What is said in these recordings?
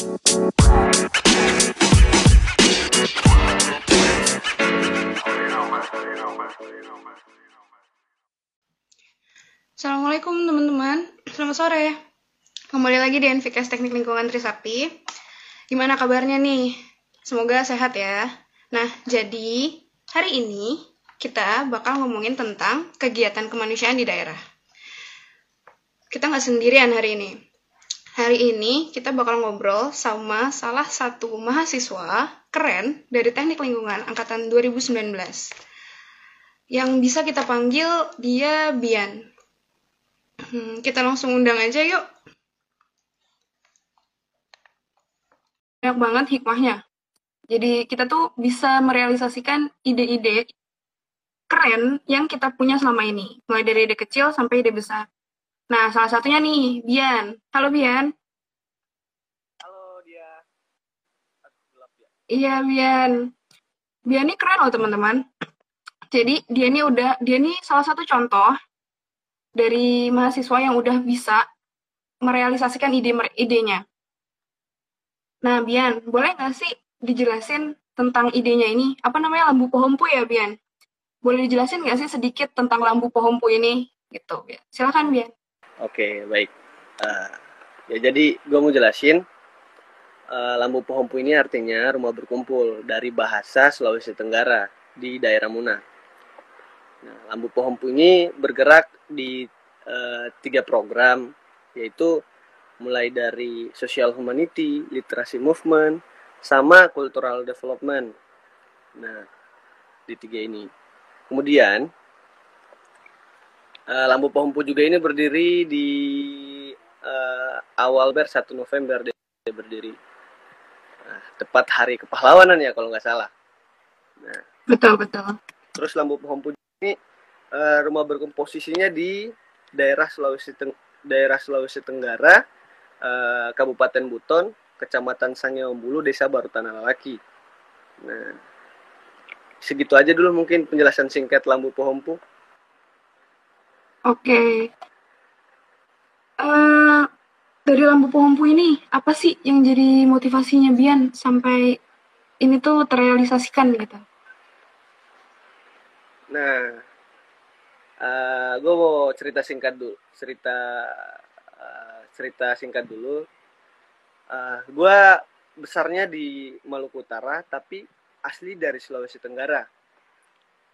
Assalamualaikum teman-teman, selamat sore. Kembali lagi di NVKS Teknik Lingkungan Trisakti. Gimana kabarnya nih? Semoga sehat ya. Nah, jadi hari ini kita bakal ngomongin tentang kegiatan kemanusiaan di daerah. Kita nggak sendirian hari ini. Hari ini kita bakal ngobrol sama salah satu mahasiswa keren dari Teknik Lingkungan Angkatan 2019. Yang bisa kita panggil dia Bian. Hmm, kita langsung undang aja yuk. Banyak banget hikmahnya. Jadi kita tuh bisa merealisasikan ide-ide keren yang kita punya selama ini. Mulai dari ide kecil sampai ide besar. Nah, salah satunya nih, Bian. Halo, Bian. Halo dia. Ya. Iya, Bian. Bian ini keren loh, teman-teman. Jadi, dia ini udah, dia ini salah satu contoh dari mahasiswa yang udah bisa merealisasikan ide idenya. Nah, Bian, boleh nggak sih dijelasin tentang idenya ini? Apa namanya lampu pohompu ya, Bian? Boleh dijelasin nggak sih sedikit tentang lampu pohompu ini? Gitu, Bian. Silakan, Bian. Oke, baik. Uh, ya jadi gue mau jelasin uh, lampu pohompu ini artinya rumah berkumpul dari bahasa Sulawesi Tenggara di daerah Muna. Nah, lampu pohompu ini bergerak di uh, tiga program, yaitu mulai dari social humanity, literasi movement, sama cultural development. Nah, di tiga ini. Kemudian uh, lampu pohompu juga ini berdiri di uh, awal ber 1 November dia berdiri. Nah, tepat hari kepahlawanan ya kalau nggak salah. Nah, betul betul. Terus lampu pohompu ini uh, rumah berkomposisinya di daerah Sulawesi Teng daerah Sulawesi Tenggara, uh, Kabupaten Buton, Kecamatan Sangiambulu, Desa Baru Tanah Lalaki. Nah, segitu aja dulu mungkin penjelasan singkat lampu pohompu. Oke. Okay. Uh, dari lampu pohompu ini, apa sih yang jadi motivasinya Bian sampai ini tuh terrealisasikan gitu? Nah, uh, eh, gue mau cerita singkat dulu, cerita uh, cerita singkat dulu. Uh, eh, gue besarnya di Maluku Utara, tapi asli dari Sulawesi Tenggara.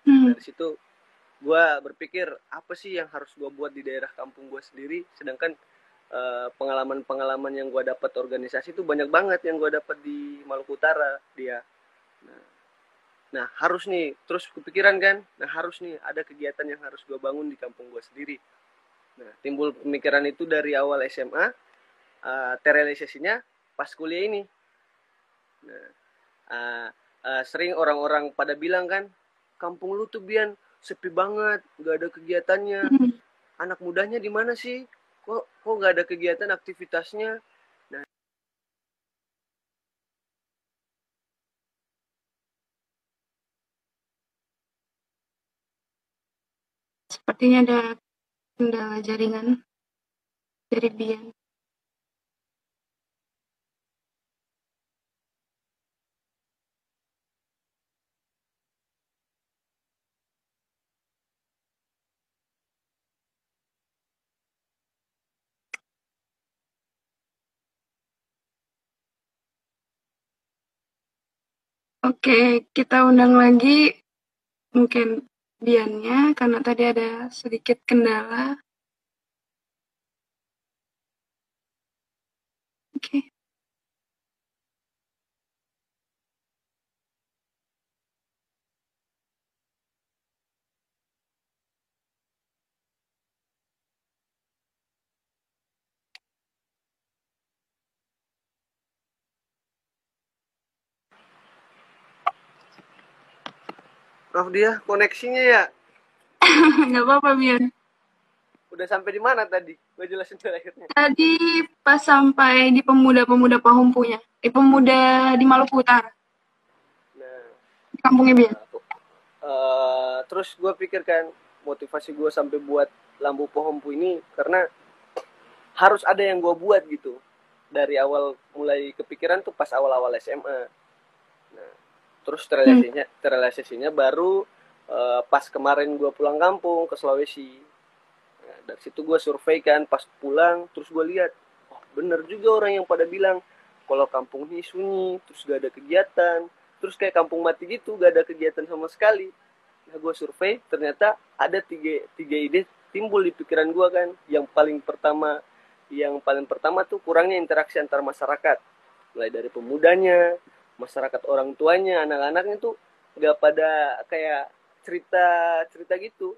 Hmm. Dari situ gue berpikir apa sih yang harus gue buat di daerah kampung gue sendiri, sedangkan pengalaman-pengalaman uh, yang gue dapat organisasi itu banyak banget yang gue dapat di Maluku Utara dia. Nah, Nah harus nih, terus kepikiran kan, nah harus nih ada kegiatan yang harus gue bangun di kampung gue sendiri. Nah timbul pemikiran itu dari awal SMA, uh, eh, terrealisasinya pas kuliah ini. Nah uh, uh, sering orang-orang pada bilang kan, kampung lu tuh Bian sepi banget, gak ada kegiatannya. Hmm. Anak mudanya di mana sih? Kok kok gak ada kegiatan aktivitasnya? Sepertinya ada kendala jaringan dari Bian. Oke, kita undang lagi mungkin Biannya karena tadi ada sedikit kendala. Oke. Maaf dia koneksinya ya. Gak apa-apa Bian. Udah sampai di mana tadi? Gue jelasin terakhirnya. Tadi pas sampai di pemuda-pemuda Pahumpunya. Di pemuda di Maluku Utara. Nah. Di kampungnya Bian. Uh, terus gue pikirkan motivasi gue sampai buat lampu Pahumpu ini karena harus ada yang gue buat gitu. dari awal mulai kepikiran tuh pas awal-awal SMA. Terus terrealisasinya terrealisasinya baru uh, pas kemarin gue pulang kampung ke Sulawesi. Nah, dari situ gue survei kan pas pulang terus gue lihat oh, bener juga orang yang pada bilang kalau kampung ini sunyi terus gak ada kegiatan. Terus kayak kampung mati gitu gak ada kegiatan sama sekali. Nah gue survei ternyata ada tiga tiga ide timbul di pikiran gue kan. Yang paling pertama yang paling pertama tuh kurangnya interaksi antar masyarakat. Mulai dari pemudanya masyarakat orang tuanya anak-anaknya tuh gak pada kayak cerita cerita gitu.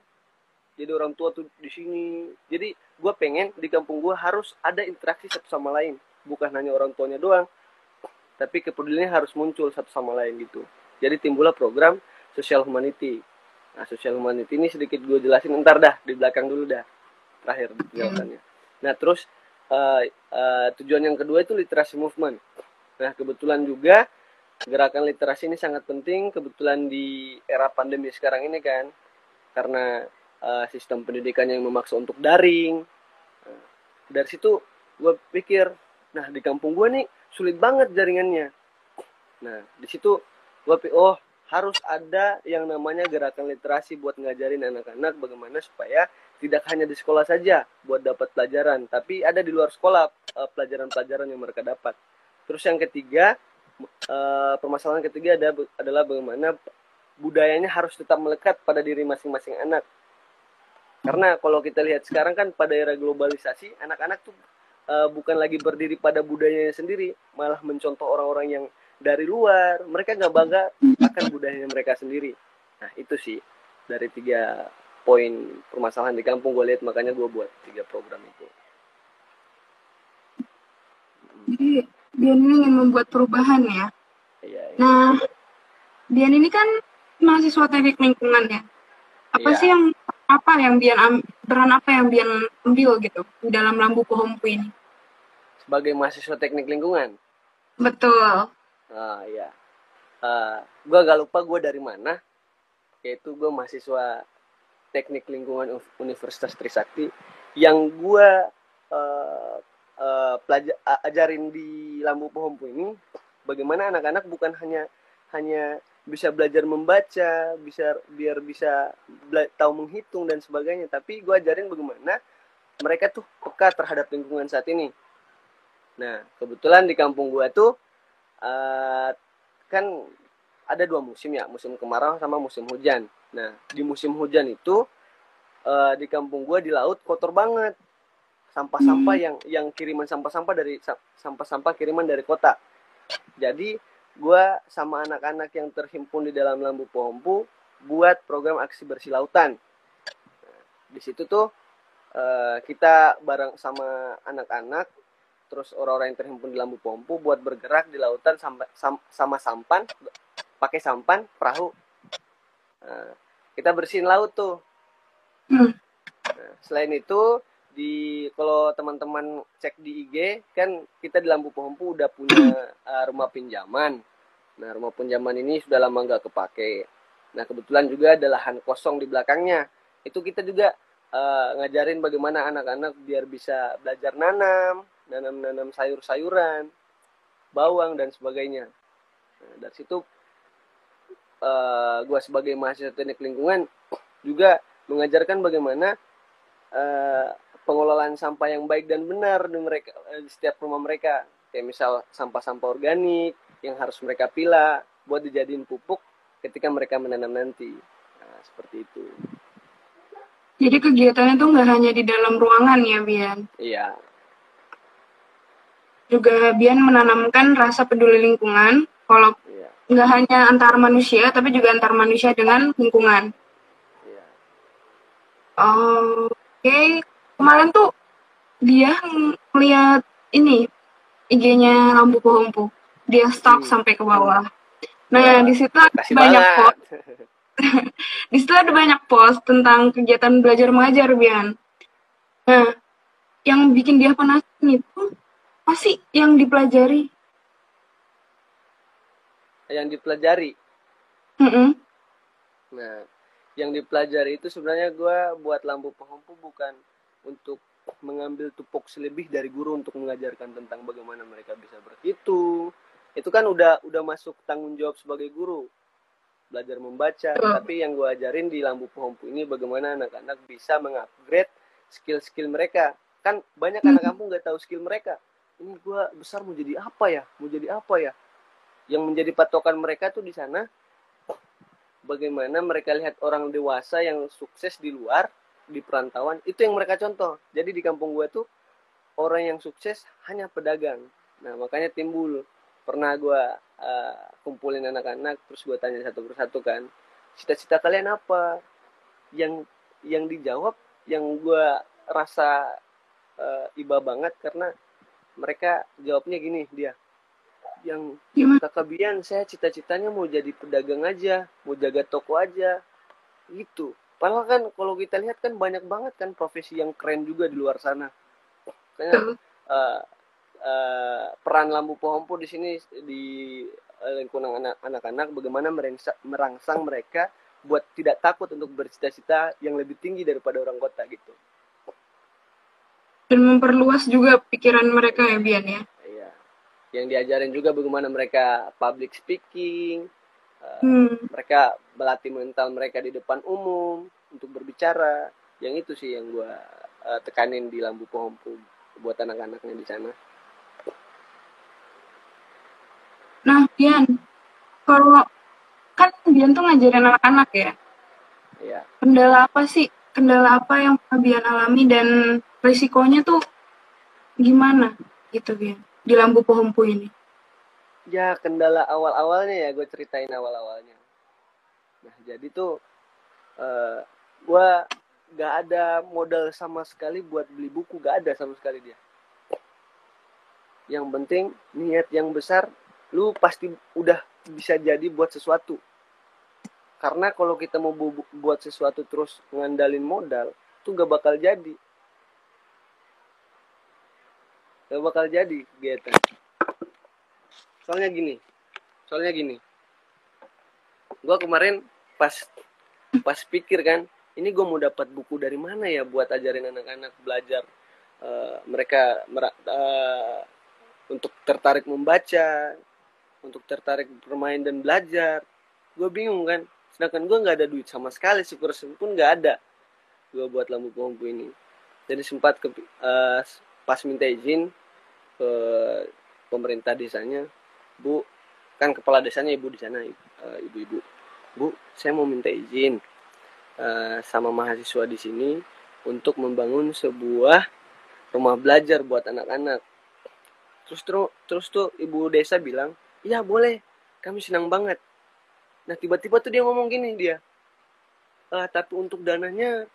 Jadi orang tua tuh di sini. Jadi gue pengen di kampung gue harus ada interaksi satu sama lain. Bukan hanya orang tuanya doang. Tapi kepeduliannya harus muncul satu sama lain gitu. Jadi timbullah program social humanity. Nah social humanity ini sedikit gue jelasin ntar dah di belakang dulu dah. Terakhir jawabannya. Nah terus uh, uh, tujuan yang kedua itu literasi movement. Nah kebetulan juga gerakan literasi ini sangat penting kebetulan di era pandemi sekarang ini kan karena uh, sistem pendidikan yang memaksa untuk daring dari situ gue pikir Nah di kampung gue nih sulit banget jaringannya. Nah di situ gue oh harus ada yang namanya gerakan literasi buat ngajarin anak-anak bagaimana supaya tidak hanya di sekolah saja buat dapat pelajaran, tapi ada di luar sekolah eh, pelajaran-pelajaran yang mereka dapat. Terus yang ketiga, eh, permasalahan ketiga ada, adalah bagaimana budayanya harus tetap melekat pada diri masing-masing anak. Karena kalau kita lihat sekarang kan pada era globalisasi, anak-anak tuh uh, bukan lagi berdiri pada budayanya sendiri, malah mencontoh orang-orang yang dari luar. Mereka nggak bangga akan budayanya mereka sendiri. Nah itu sih dari tiga poin permasalahan di kampung gue lihat makanya gue buat tiga program itu. Jadi Dian ini ingin membuat perubahan ya. Iya, iya. Nah, Dian ini kan mahasiswa teknik lingkungan ya. Apa iya. sih yang apa yang Bian peran apa yang Bian ambil gitu di dalam lambu pohonpu ini? sebagai mahasiswa teknik lingkungan. Betul. Ah iya. Uh, gue gak lupa gue dari mana. Yaitu gue mahasiswa teknik lingkungan Universitas Trisakti yang gue uh, uh, ajarin di Lambu Pohonpu ini bagaimana anak-anak bukan hanya hanya bisa belajar membaca, bisa biar bisa tahu menghitung dan sebagainya, tapi gue ajarin bagaimana mereka tuh peka terhadap lingkungan saat ini. Nah, kebetulan di kampung gua tuh uh, kan ada dua musim ya, musim kemarau sama musim hujan. Nah, di musim hujan itu uh, di kampung gua di laut kotor banget. Sampah-sampah hmm. yang yang kiriman sampah-sampah dari sampah-sampah kiriman dari kota. Jadi, gua sama anak-anak yang terhimpun di dalam Lambu Pohompu buat program aksi bersih lautan. Nah, di situ tuh uh, kita bareng sama anak-anak terus orang-orang yang terhimpun di lambu pompu buat bergerak di lautan sama, sama sampan pakai sampan perahu nah, kita bersihin laut tuh hmm. nah, selain itu di kalau teman-teman cek di IG kan kita di lambu pompu udah punya uh, rumah pinjaman. Nah rumah pinjaman ini sudah lama nggak kepake. Nah kebetulan juga ada lahan kosong di belakangnya. Itu kita juga uh, ngajarin bagaimana anak-anak biar bisa belajar nanam nanam-nanam sayur-sayuran, bawang dan sebagainya. Nah, dari situ uh, eh, gue sebagai mahasiswa teknik lingkungan juga mengajarkan bagaimana uh, pengelolaan sampah yang baik dan benar di mereka uh, di setiap rumah mereka. Kayak misal sampah-sampah organik yang harus mereka pilah buat dijadiin pupuk ketika mereka menanam nanti. Nah, seperti itu. Jadi kegiatannya tuh nggak hanya di dalam ruangan ya, Bian? Iya, juga Bian menanamkan rasa peduli lingkungan kalau yeah. nggak hanya antar manusia tapi juga antar manusia dengan lingkungan. Yeah. Oke, okay. Kemarin tuh dia melihat ini IG-nya lampu pohonpu. Dia stop hmm. sampai ke bawah. Nah, di situ ada banyak post. di situ ada banyak post tentang kegiatan belajar mengajar, Bian. Nah, yang bikin dia penasaran itu apa sih yang dipelajari? Yang dipelajari? Mm -hmm. Nah, yang dipelajari itu sebenarnya gue buat lampu penghempu bukan untuk mengambil tupoksi lebih dari guru untuk mengajarkan tentang bagaimana mereka bisa berhitung. Itu kan udah udah masuk tanggung jawab sebagai guru. Belajar membaca. Betul. tapi yang gue ajarin di lampu pohonpu ini bagaimana anak-anak bisa mengupgrade skill-skill mereka. Kan banyak Hmm. anak kampung nggak tahu skill mereka. Ini gue besar mau jadi apa ya? Mau jadi apa ya? Yang menjadi patokan mereka tuh di sana bagaimana mereka lihat orang dewasa yang sukses di luar di perantauan itu yang mereka contoh. Jadi di kampung gue tuh orang yang sukses hanya pedagang. Nah makanya timbul. Pernah gue uh, kumpulin anak-anak terus gue tanya satu persatu kan cita-cita kalian apa? Yang yang dijawab yang gue rasa uh, iba banget karena mereka jawabnya gini dia yang kakak Bian saya cita-citanya mau jadi pedagang aja mau jaga toko aja. Gitu padahal kan kalau kita lihat kan banyak banget kan profesi yang keren juga di luar sana Kayaknya uh, uh, peran lampu pohonpu di sini di uh, lingkungan anak- anak-anak bagaimana merangsang mereka buat tidak takut untuk bercita-cita yang lebih tinggi daripada orang kota gitu. Dan memperluas juga pikiran mereka ya, Bian ya. Iya. Yang diajarin juga bagaimana mereka public speaking, uh, Hmm. mereka berlatih mental mereka di depan umum untuk berbicara. Yang itu sih yang gua uh, tekanin di lampu pohonpu buat anak-anaknya di sana. Nah, Bian, kalau kan Bian tuh ngajarin anak-anak ya. Iya. Kendala apa sih? Kendala apa yang pernah Bian alami dan risikonya tuh gimana gitu Bian di lampu pohonpu ini? Ya kendala awal-awalnya ya gue ceritain awal-awalnya. Nah jadi tuh eh gue gak ada modal sama sekali buat beli buku gak ada sama sekali dia. Yang penting niat yang besar lu pasti udah bisa jadi buat sesuatu. Karena kalau kita mau bu- buat sesuatu terus ngandalin modal tuh gak bakal jadi. Gak bakal jadi gitu soalnya gini soalnya gini. Gua kemarin pas pas pikir kan ini gue mau dapat buku dari mana ya buat ajarin anak-anak belajar eh, mereka eh, untuk tertarik membaca untuk tertarik bermain dan belajar. Gue bingung kan sedangkan gue nggak ada duit sama sekali sepersen pun nggak ada. Gue buat lampu pompu ini. Jadi sempat ke eh, pas minta izin ke pemerintah desanya Bu, kan kepala desanya ibu di sana, eh, ibu-ibu. Bu, saya mau minta izin eh, sama mahasiswa di sini untuk membangun sebuah rumah belajar buat anak-anak. Terus terus terus tuh ibu desa bilang, iya boleh, kami senang banget. Nah tiba-tiba tuh dia ngomong gini dia, "Eh, tapi untuk dananya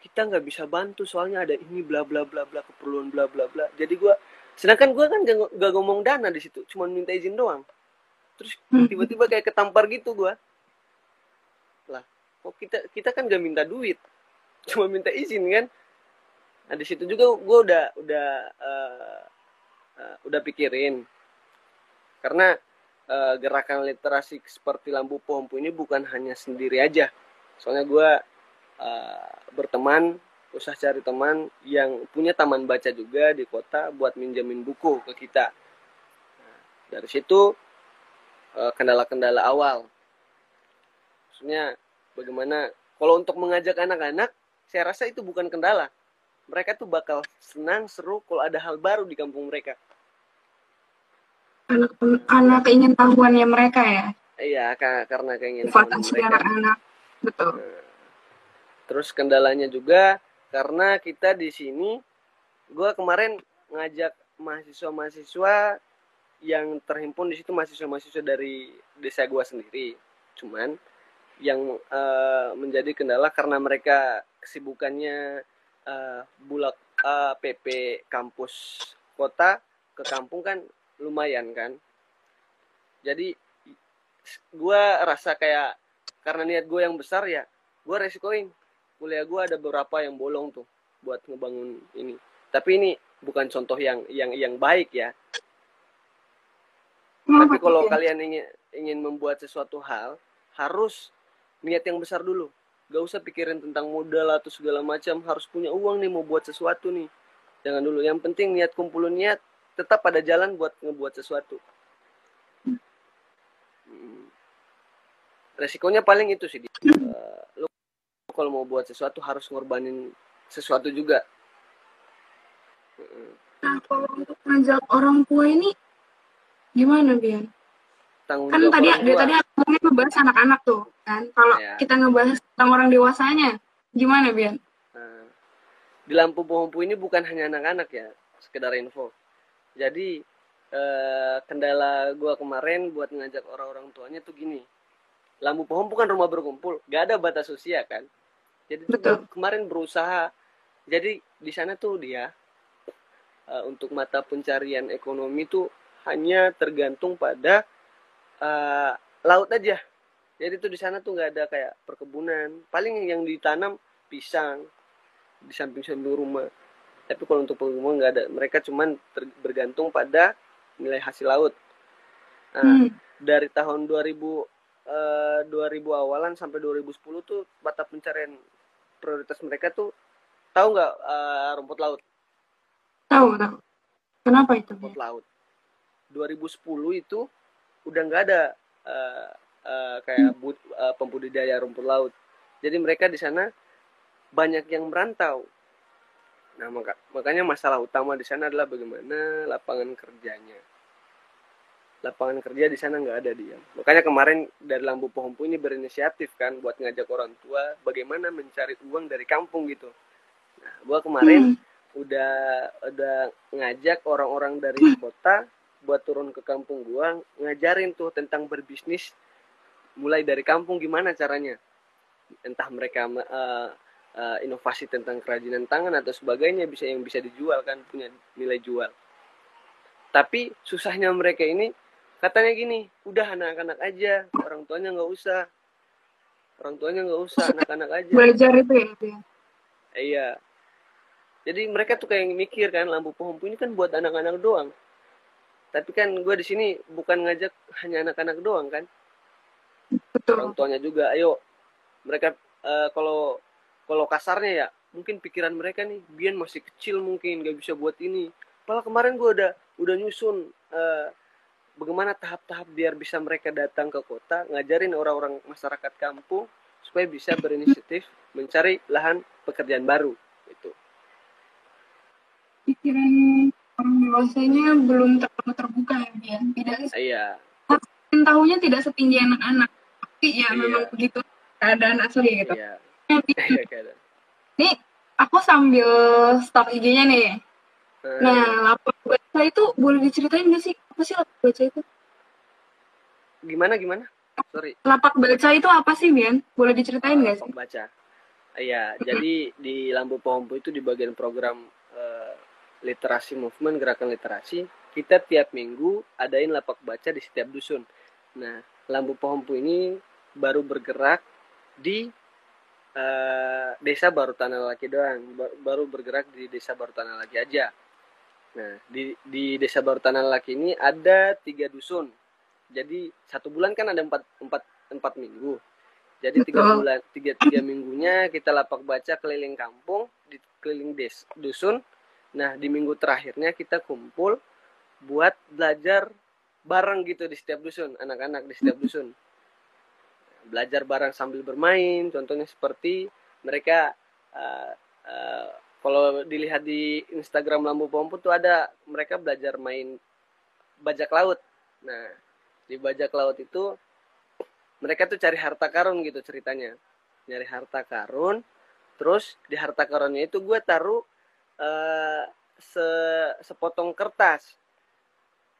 kita nggak bisa bantu soalnya ada ini bla bla bla bla keperluan bla bla bla. Jadi gua sedangkan gue kan gak, gak ngomong dana di situ cuma minta izin doang. Terus Hmm. tiba-tiba kayak ketampar gitu gue lah kok kita kita kan gak minta duit cuma minta izin kan? Nah di situ juga gue udah udah eh, eh, udah pikirin. Karena eh, gerakan literasi seperti lampu pompu ini bukan hanya sendiri aja. Soalnya gue eh, berteman usah cari teman yang punya taman baca juga di kota buat minjemin buku ke kita. Nah, dari situ eh, kendala-kendala awal. Maksudnya bagaimana kalau untuk mengajak anak-anak, saya rasa itu bukan kendala. Mereka tuh bakal senang, seru kalau ada hal baru di kampung mereka. Anak anak keingin tahuannya mereka ya. Iya, ka- karena keinginan Fantasi mereka. anak-anak. Betul. Terus kendalanya juga karena kita di sini, gue kemarin ngajak mahasiswa-mahasiswa yang terhimpun di situ mahasiswa-mahasiswa dari desa gue sendiri. Cuman yang eh, menjadi kendala karena mereka kesibukannya eh, bulak eh, PP kampus kota ke kampung kan lumayan kan. Jadi gue rasa kayak karena niat gue yang besar ya, gue resikoin kuliah gue ada beberapa yang bolong tuh buat ngebangun ini. Tapi ini bukan contoh yang yang yang baik ya. Tapi kalau kalian ingin ingin membuat sesuatu hal, harus niat yang besar dulu. Gak usah pikirin tentang modal atau segala macam. Harus punya uang nih mau buat sesuatu nih. jangan dulu yang penting niat kumpulun niat tetap pada jalan buat ngebuat sesuatu hmm. resikonya paling itu sih uh, kalau mau buat sesuatu harus ngorbanin sesuatu juga. Nah kalau untuk ngajak orang tua ini gimana Bian? Tanggung kan tadi dia tadi aku ngebahas anak-anak tuh kan? Kalau ya. kita ngebahas tentang orang dewasanya gimana Bian? Nah, di lampu pompu ini bukan hanya anak-anak ya sekedar info. Jadi eh, kendala gue kemarin buat ngajak orang-orang tuanya tuh gini. Lampu pohon bukan rumah berkumpul gak ada batas usia kan jadi Betul. kemarin berusaha. Jadi di sana tuh dia uh, untuk mata pencarian ekonomi tuh hanya tergantung pada uh, laut aja. Jadi tuh di sana tuh nggak ada kayak perkebunan. Paling yang ditanam pisang di samping-samping rumah. Tapi kalau untuk perkebunan nggak ada. Mereka cuman bergantung pada nilai hasil laut. Nah hmm. dari tahun 2000 uh, 2000 awalan sampai 2010 tuh mata pencarian prioritas mereka tuh tahu nggak uh, rumput laut tahu tahu kenapa itu rumput laut 2010 itu udah nggak ada uh, uh, kayak hmm. uh, pembudidaya rumput laut. Jadi mereka di sana banyak yang merantau. Nah maka, makanya masalah utama di sana adalah bagaimana lapangan kerjanya. Lapangan kerja di sana nggak ada dia. Makanya kemarin dari Lambu Pohompu ini berinisiatif kan buat ngajak orang tua bagaimana mencari uang dari kampung gitu. Nah, gua kemarin hmm. udah udah ngajak orang-orang dari kota buat turun ke kampung gua ngajarin tuh tentang berbisnis mulai dari kampung gimana caranya entah mereka uh, uh, inovasi tentang kerajinan tangan atau sebagainya bisa yang bisa dijual kan punya nilai jual tapi susahnya mereka ini katanya gini udah anak-anak aja orang tuanya nggak usah. Orang tuanya nggak usah anak-anak aja. Belajar itu ya, ya iya. Jadi mereka tuh kayak mikir kan lampu pohon ini kan buat anak-anak doang. Tapi kan gue di sini bukan ngajak hanya anak-anak doang kan. Betul. orang tuanya juga. Ayo mereka uh, kalau kalau kasarnya ya mungkin pikiran mereka nih Bian masih kecil mungkin gak bisa buat ini. Padahal kemarin gue udah udah nyusun uh, bagaimana tahap-tahap biar bisa mereka datang ke kota ngajarin orang-orang masyarakat kampung supaya bisa berinisiatif mencari lahan pekerjaan baru itu pikiran orang dewasanya belum terlalu terbuka ya Bian tidak iya. Tahunya tidak setinggi anak-anak tapi ya iya. memang begitu keadaan asli gitu. Iya. iya ini aku sambil stok IG-nya nih. Hmm. nah lapak baca itu boleh diceritain nggak sih apa sih lapak baca itu? Gimana gimana? Sorry. Lapak baca itu apa sih Bian boleh diceritain nggak sih? baca. Iya, jadi di Lampu Pompo itu di bagian program uh, literasi movement gerakan literasi kita tiap minggu adain lapak baca di setiap dusun. Nah lampu pohonpu ini baru bergerak di uh, desa baru tanah laki doang. Baru bergerak di desa baru tanah laki aja nah di di desa baru tanah laki ini ada tiga dusun. Jadi satu bulan kan ada empat empat empat minggu. Jadi tiga bulan tiga tiga minggunya kita lapak baca keliling kampung di keliling des dusun. Nah, di minggu terakhirnya kita kumpul buat belajar bareng gitu di setiap dusun, anak-anak di setiap dusun. Belajar bareng sambil bermain, contohnya seperti mereka uh, uh, kalau dilihat di Instagram Lampu Pompu tuh ada mereka belajar main bajak laut. Nah, di bajak laut itu mereka tuh cari harta karun gitu ceritanya. Nyari harta karun, terus di harta karunnya itu gue taruh uh, se sepotong kertas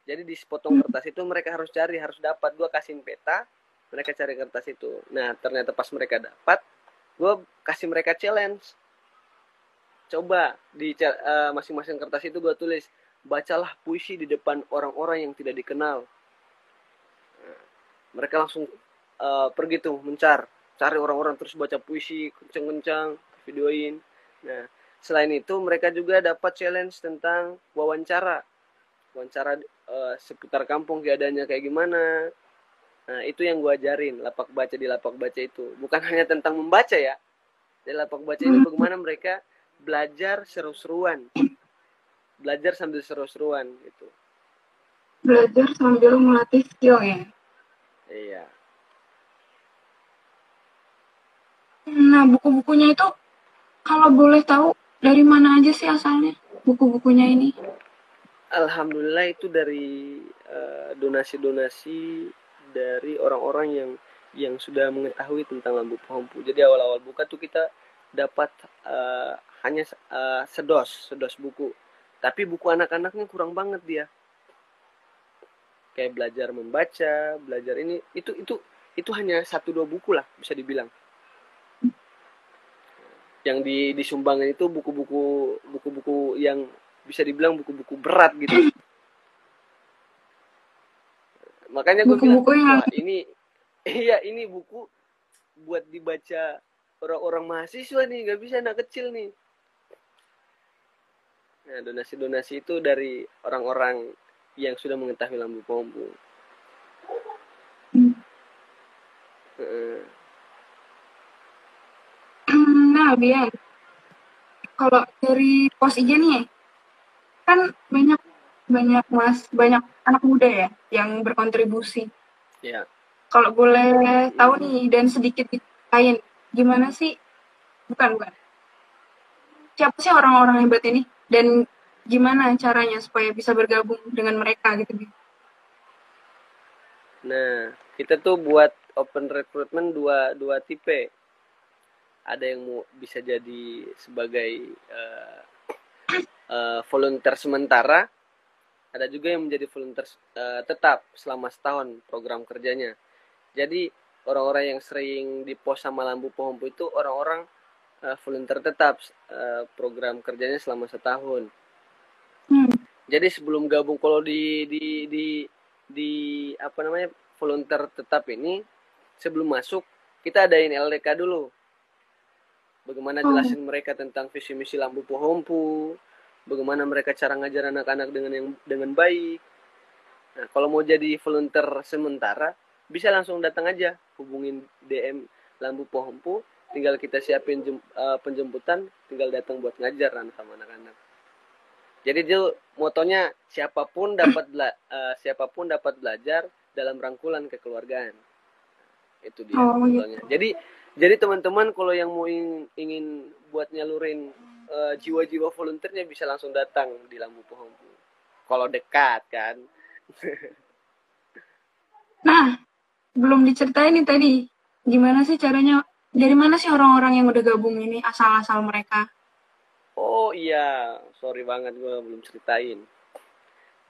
jadi di sepotong kertas itu mereka harus cari harus dapat gue kasih peta mereka cari kertas itu nah ternyata pas mereka dapat gue kasih mereka challenge coba di uh, masing-masing kertas itu gue tulis bacalah puisi di depan orang-orang yang tidak dikenal nah, mereka langsung uh, pergi tuh mencar cari orang-orang terus baca puisi kenceng-kenceng videoin nah Selain itu, mereka juga dapat challenge tentang wawancara. Wawancara uh, seputar kampung keadaannya kayak gimana. Nah, itu yang gue ajarin, lapak baca di lapak baca itu. Bukan hanya tentang membaca ya. Di lapak baca ini hmm. bagaimana mereka belajar seru-seruan. belajar sambil seru-seruan gitu belajar sambil melatih skill ya iya nah buku-bukunya itu kalau boleh tahu dari mana aja sih asalnya buku-bukunya ini Alhamdulillah itu dari uh, donasi-donasi dari orang-orang yang yang sudah mengetahui tentang lampu pompu. Jadi awal-awal buka tuh kita dapat uh, hanya uh, sedos, sedos buku. Tapi buku anak-anaknya kurang banget dia. Kayak belajar membaca, belajar ini itu itu itu hanya satu dua buku lah bisa dibilang. Yang di disumbangin itu buku-buku buku-buku yang bisa dibilang buku-buku berat gitu makanya gue bilang yang... ini iya ini buku buat dibaca orang-orang mahasiswa nih nggak bisa anak kecil nih nah donasi-donasi itu dari orang-orang yang sudah mengetahui lampu pompu hmm. nah biar kalau dari pos IG nih kan banyak banyak mas banyak anak muda ya yang berkontribusi. Iya. Kalau boleh tahu nih dan sedikit lain gimana sih? Bukan bukan. Siapa sih orang-orang hebat ini dan gimana caranya supaya bisa bergabung dengan mereka gitu? Nah, kita tuh buat open recruitment dua dua tipe. Ada yang mau bisa jadi sebagai uh, uh, volunteer sementara ada juga yang menjadi volunteer uh, tetap selama setahun program kerjanya jadi orang-orang yang sering di pos sama lampu pohon itu orang-orang uh, volunteer tetap uh, program kerjanya selama setahun hmm. jadi sebelum gabung kalau di di di di apa namanya volunteer tetap ini sebelum masuk kita adain LDK dulu bagaimana oh. jelasin mereka tentang visi misi lampu pohompu bagaimana mereka cara ngajar anak-anak dengan yang dengan baik. Nah, kalau mau jadi volunteer sementara, bisa langsung datang aja, hubungin DM Lampu Pohompu, tinggal kita siapin jem, uh, penjemputan, tinggal datang buat ngajar anak sama anak-anak. Jadi dia motonya siapa pun dapat bela, uh, siapa pun dapat belajar dalam rangkulan kekeluargaan. Itu dia oh, iya. Jadi jadi teman-teman kalau yang mau ingin, ingin buat nyalurin eh, jiwa-jiwa volunteernya bisa langsung datang di Lampu Pohon. Kalau dekat kan. nah, belum diceritain nih tadi. Gimana sih caranya? Dari mana sih orang-orang yang udah gabung ini asal-asal mereka? Oh iya, sorry banget gue belum ceritain.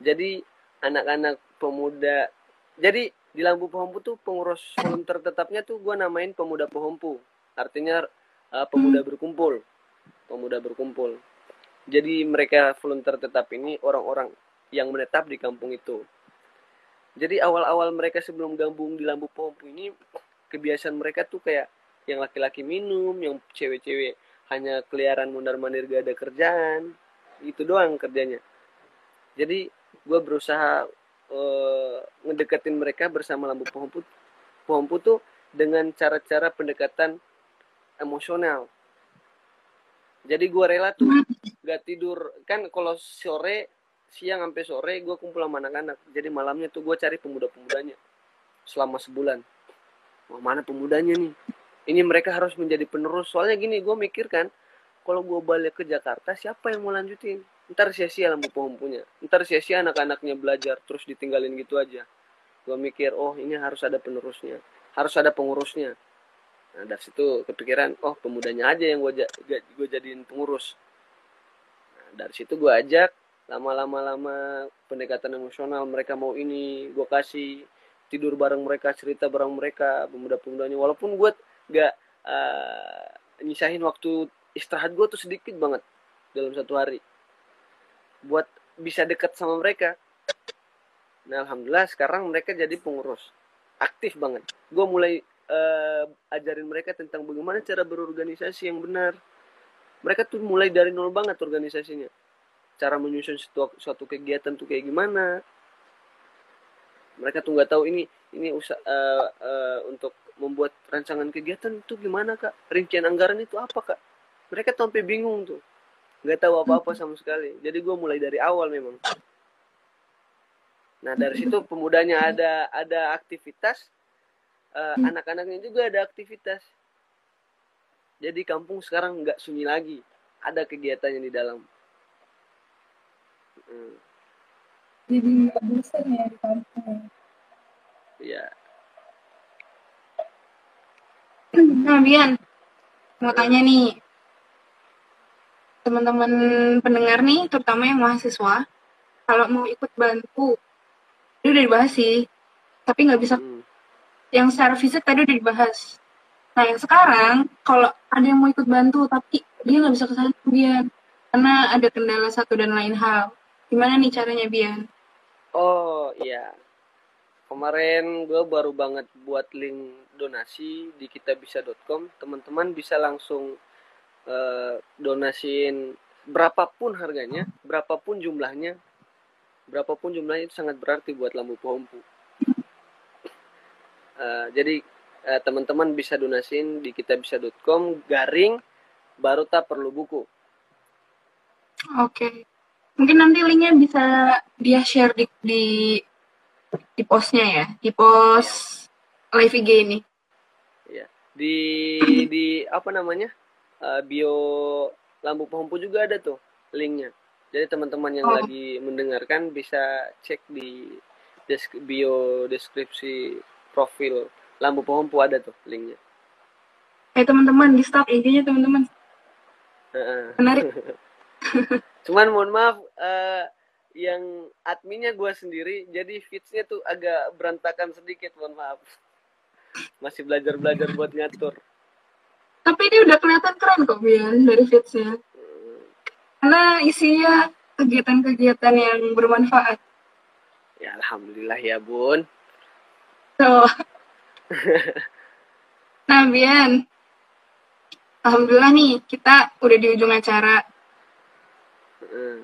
Jadi anak-anak pemuda, jadi di Lampu Pohompu tuh pengurus volunteer tetapnya tuh gue namain pemuda Pohompu. Artinya uh, pemuda hmm. berkumpul pemuda berkumpul. Jadi mereka volunteer tetap ini orang-orang yang menetap di kampung itu. Jadi awal-awal mereka sebelum gabung di Lampu Pompu ini kebiasaan mereka tuh kayak yang laki-laki minum, yang cewek-cewek hanya keliaran mundar-mandir gak ada kerjaan. Itu doang kerjanya. Jadi gue berusaha uh, ngedeketin mereka bersama Lampu Pompu. Pompu tuh dengan cara-cara pendekatan emosional jadi gue rela tuh gak tidur kan kalau sore siang sampai sore gue kumpul sama anak-anak jadi malamnya tuh gue cari pemuda-pemudanya selama sebulan Wah, mana pemudanya nih ini mereka harus menjadi penerus. Soalnya gini gue mikir kan kalau gue balik ke Jakarta siapa yang mau lanjutin? Ntar sia-sia lampu punya ntar sia-sia anak-anaknya belajar terus ditinggalin gitu aja. Gue mikir oh ini harus ada penerusnya. Harus ada pengurusnya. Nah, dari situ kepikiran, oh pemudanya aja yang gue gue jadiin pengurus. Nah, dari situ gue ajak lama-lama lama pendekatan emosional mereka mau ini gue kasih tidur bareng mereka cerita bareng mereka pemuda-pemudanya. Walaupun gue gak uh, nyisahin waktu istirahat gue tuh sedikit banget dalam satu hari buat bisa dekat sama mereka nah alhamdulillah sekarang mereka jadi pengurus aktif banget gue mulai uh, ajarin mereka tentang bagaimana cara berorganisasi yang benar. Mereka tuh mulai dari nol banget organisasinya. Cara menyusun suatu, suatu kegiatan tuh kayak gimana. Mereka tuh nggak tahu ini ini usah uh, uh, untuk membuat rancangan kegiatan itu gimana kak? Rincian anggaran itu apa kak? Mereka tuh sampai bingung tuh. nggak tahu apa-apa sama sekali. Jadi gue mulai dari awal memang. Nah dari situ pemudanya ada ada aktivitas uh, anak-anaknya juga ada aktivitas. Jadi kampung sekarang nggak sunyi lagi. Ada kegiatannya di dalam. Hmm. jadi bosan ya di kampung. Ya nah Bian mau tanya nih. Teman-teman pendengar nih terutama yang mahasiswa kalau mau ikut bantu itu udah dibahas sih. Tapi nggak bisa. Hmm. yang secara fisik tadi udah dibahas. Nah yang sekarang kalau ada yang mau ikut bantu tapi dia nggak bisa ke sana Bian. Karena ada kendala satu dan lain hal. Gimana nih caranya Bian? Oh iya. Kemarin gue baru banget buat link donasi di kitabisa.com teman-teman bisa langsung uh, donasiin berapapun harganya, berapapun jumlahnya, berapapun jumlahnya itu sangat berarti buat lampu pompu. Uh, jadi uh, teman-teman bisa donasiin di kitabisa.com garing baru tak perlu buku. Oke. Okay. Mungkin nanti linknya bisa dia share di di, di postnya ya, di post live IG ini. Ya. Di di apa namanya? uh, bio lampu pompu juga ada tuh linknya jadi teman-teman yang oh. lagi mendengarkan bisa cek di desk bio deskripsi profil lampu pompu ada tuh linknya eh teman-teman di stop IG-nya teman-teman menarik cuman mohon maaf uh, yang adminnya gue sendiri jadi feedsnya tuh agak berantakan sedikit mohon maaf masih belajar belajar buat ngatur. Tapi ini udah kelihatan keren kok Bian dari fitsnya karena isinya kegiatan-kegiatan yang bermanfaat. Ya alhamdulillah ya bun. So nah Bian. Alhamdulillah nih kita udah di ujung acara. Hmm.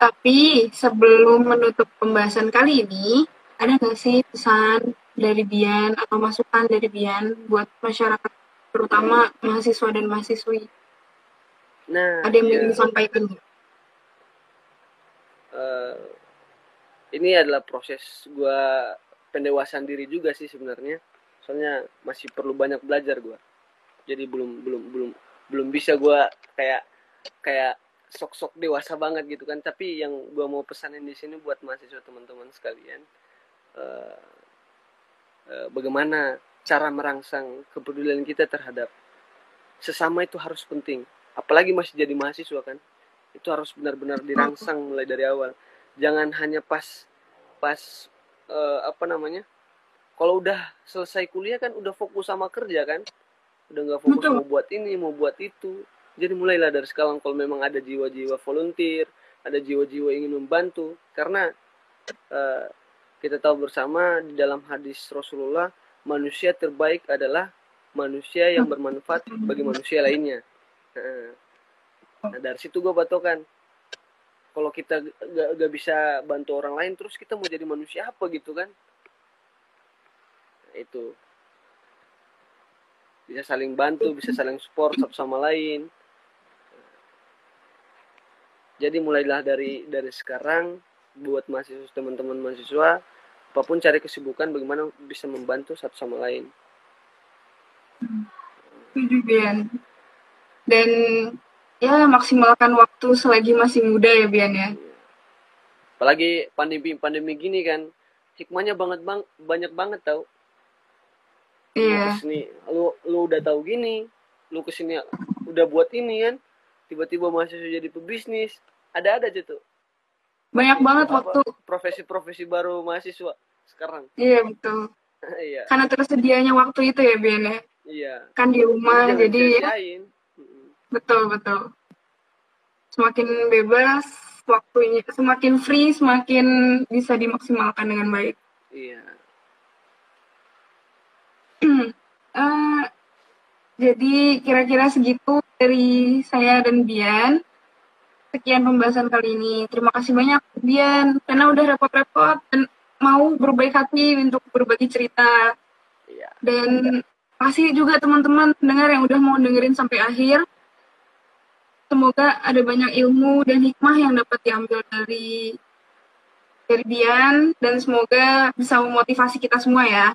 tapi sebelum menutup pembahasan kali ini ada nggak sih pesan dari Bian atau masukan dari Bian buat masyarakat terutama mahasiswa dan mahasiswi. Nah, ada yang ya. ingin disampaikan? Uh, ini adalah proses gue pendewasaan diri juga sih sebenarnya. Soalnya masih perlu banyak belajar gue. Jadi belum belum belum belum bisa gue kayak kayak sok-sok dewasa banget gitu kan. Tapi yang gue mau pesanin di sini buat mahasiswa teman-teman sekalian, uh, uh, bagaimana cara merangsang kepedulian kita terhadap sesama itu harus penting. Apalagi masih jadi mahasiswa kan itu harus benar-benar dirangsang mulai dari awal. Jangan hanya pas pas uh, apa namanya kalau udah selesai kuliah kan udah fokus sama kerja kan udah nggak fokus Betul. mau buat ini mau buat itu. Jadi mulailah dari sekarang kalau memang ada jiwa-jiwa volunteer ada jiwa-jiwa ingin membantu. Karena uh, kita tahu bersama di dalam hadis Rasulullah manusia terbaik adalah manusia yang bermanfaat bagi manusia lainnya. Nah, dari situ gue batokan. Kalau kita gak, gak bisa bantu orang lain, terus kita mau jadi manusia apa gitu kan? Nah, itu bisa saling bantu, bisa saling support satu sama lain. Jadi mulailah dari dari sekarang buat mahasiswa teman-teman mahasiswa apa pun cari kesibukan bagaimana bisa membantu satu sama lain. Setuju Bian. Dan ya maksimalkan waktu selagi masih muda ya Bian ya. Apalagi pandemi pandemi gini kan hikmahnya banget bang banyak banget tau. Iya. yeah. lu lu udah tahu gini lu ke sini udah buat ini kan. Tiba-tiba masih jadi pebisnis ada ada aja tuh banyak banget apa, waktu. profesi-profesi baru mahasiswa sekarang? Iya betul. Iya. Karena tersedianya waktu itu ya Bian ya? Iya. Kan di rumah Jangan jadi ya. betul betul. Semakin bebas waktunya semakin free semakin bisa dimaksimalkan dengan baik. Iya. Uh, jadi kira-kira segitu dari saya dan Bian sekian pembahasan kali ini. Terima kasih banyak Dian karena udah repot-repot dan mau berbaik hati untuk berbagi cerita. Iya. Dan kasih juga teman-teman pendengar yang udah mau dengerin sampai akhir. semoga ada banyak ilmu dan hikmah yang dapat diambil dari dari Dian dan semoga bisa memotivasi kita semua ya.